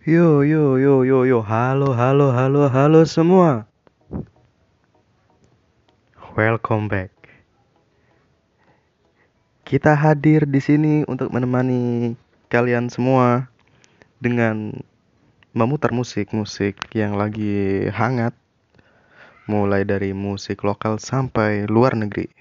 Yo yo yo yo yo, halo halo halo halo semua. Welcome back. Kita hadir di sini untuk menemani kalian semua dengan memutar musik-musik yang lagi hangat mulai dari musik lokal sampai luar negeri.